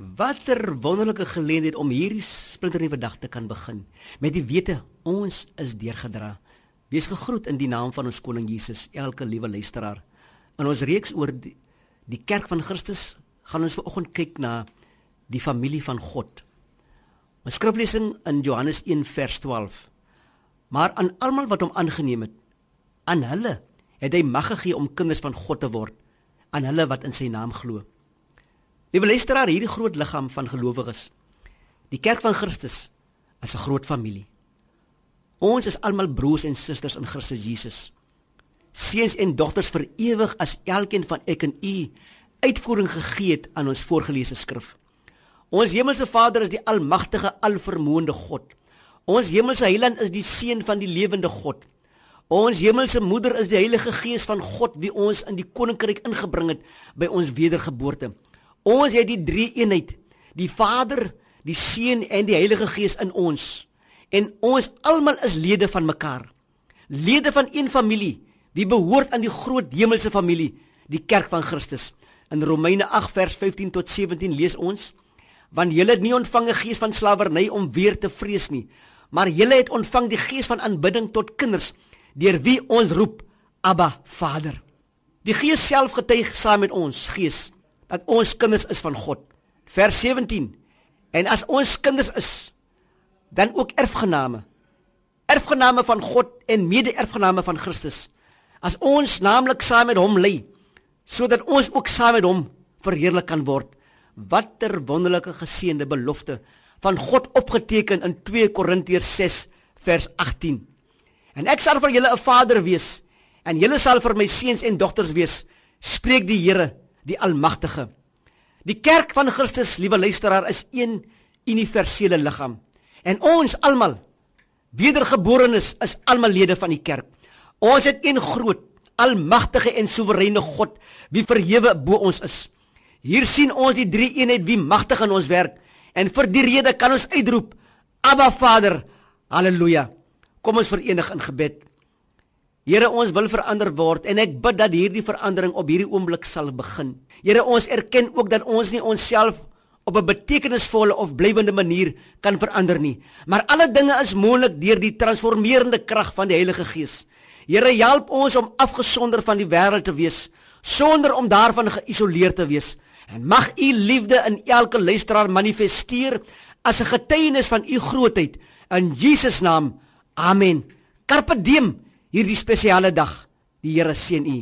Watter wonderlike geleentheid om hierdie splinternuwe dag te kan begin met die wete ons is deurgedra. Wees gegroet in die naam van ons koning Jesus, elke liewe luisteraar. In ons reeks oor die, die kerk van Christus gaan ons vanoggend kyk na die familie van God. Ons skriflesing in Johannes 1 vers 12. Maar aan almal wat hom aangeneem het, aan hulle het hy mag gegee om kinders van God te word, aan hulle wat in sy naam glo. Liewe luisteraar, hierdie groot liggaam van gelowiges, die kerk van Christus, is 'n groot familie. Ons is almal broers en susters in Christus Jesus. Seuns en dogters vir ewig as elkeen van ek en u uitvoering gegee het aan ons voorgelese skrif. Ons hemelse Vader is die almagtige, alvermoënde God. Ons hemelse Heiland is die seun van die lewende God. Ons hemelse Moeder is die Heilige Gees van God wie ons in die koninkryk ingebring het by ons wedergeboorte. Ons het die drie eenheid, die Vader, die Seun en die Heilige Gees in ons. En ons almal is lede van mekaar. Lede van een familie wie behoort aan die groot hemelse familie, die kerk van Christus. In Romeine 8 vers 15 tot 17 lees ons: Want julle het nie ontvang 'n gees van slawerny om weer te vrees nie, maar julle het ontvang die gees van aanbidding tot kinders, deur wie ons roep Abba Vader. Die Gees self getuig saam met ons gees dat ons kinders is van God. Vers 17. En as ons kinders is, dan ook erfgename. Erfgename van God en mede-erfgename van Christus. As ons naamlik saam met hom lê, sodat ons ook saam met hom verheerlik kan word. Watter wonderlike geseënde belofte van God opgeteken in 2 Korintiërs 6 vers 18. En ek sal vir julle 'n vader wees en julle sal vir my seuns en dogters wees, spreek die Here die Almagtige. Die kerk van Christus, liewe luisteraar, is een universele liggaam. En ons almal wedergeborenes is almal lede van die kerk. Ons het een groot, almagtige en soewereine God wie verhewe bo ons is. Hier sien ons die drie eenheid wie magtig in ons werk en vir die rede kan ons uitroep: Abba Vader. Halleluja. Kom ons verenig in gebed. Here, ons wil verander word en ek bid dat hierdie verandering op hierdie oomblik sal begin. Here, ons erken ook dat ons nie onsself op 'n betekenisvolle of blywende manier kan verander nie, maar alle dinge is moontlik deur die transformerende krag van die Heilige Gees. Here, help ons om afgesonder van die wêreld te wees, sonder om daarvan geïsoleer te wees. En mag u liefde in elke luisteraar manifesteer as 'n getuienis van u grootheid in Jesus naam. Amen. Carpe diem hierdie spesiale dag. Die Here seën u.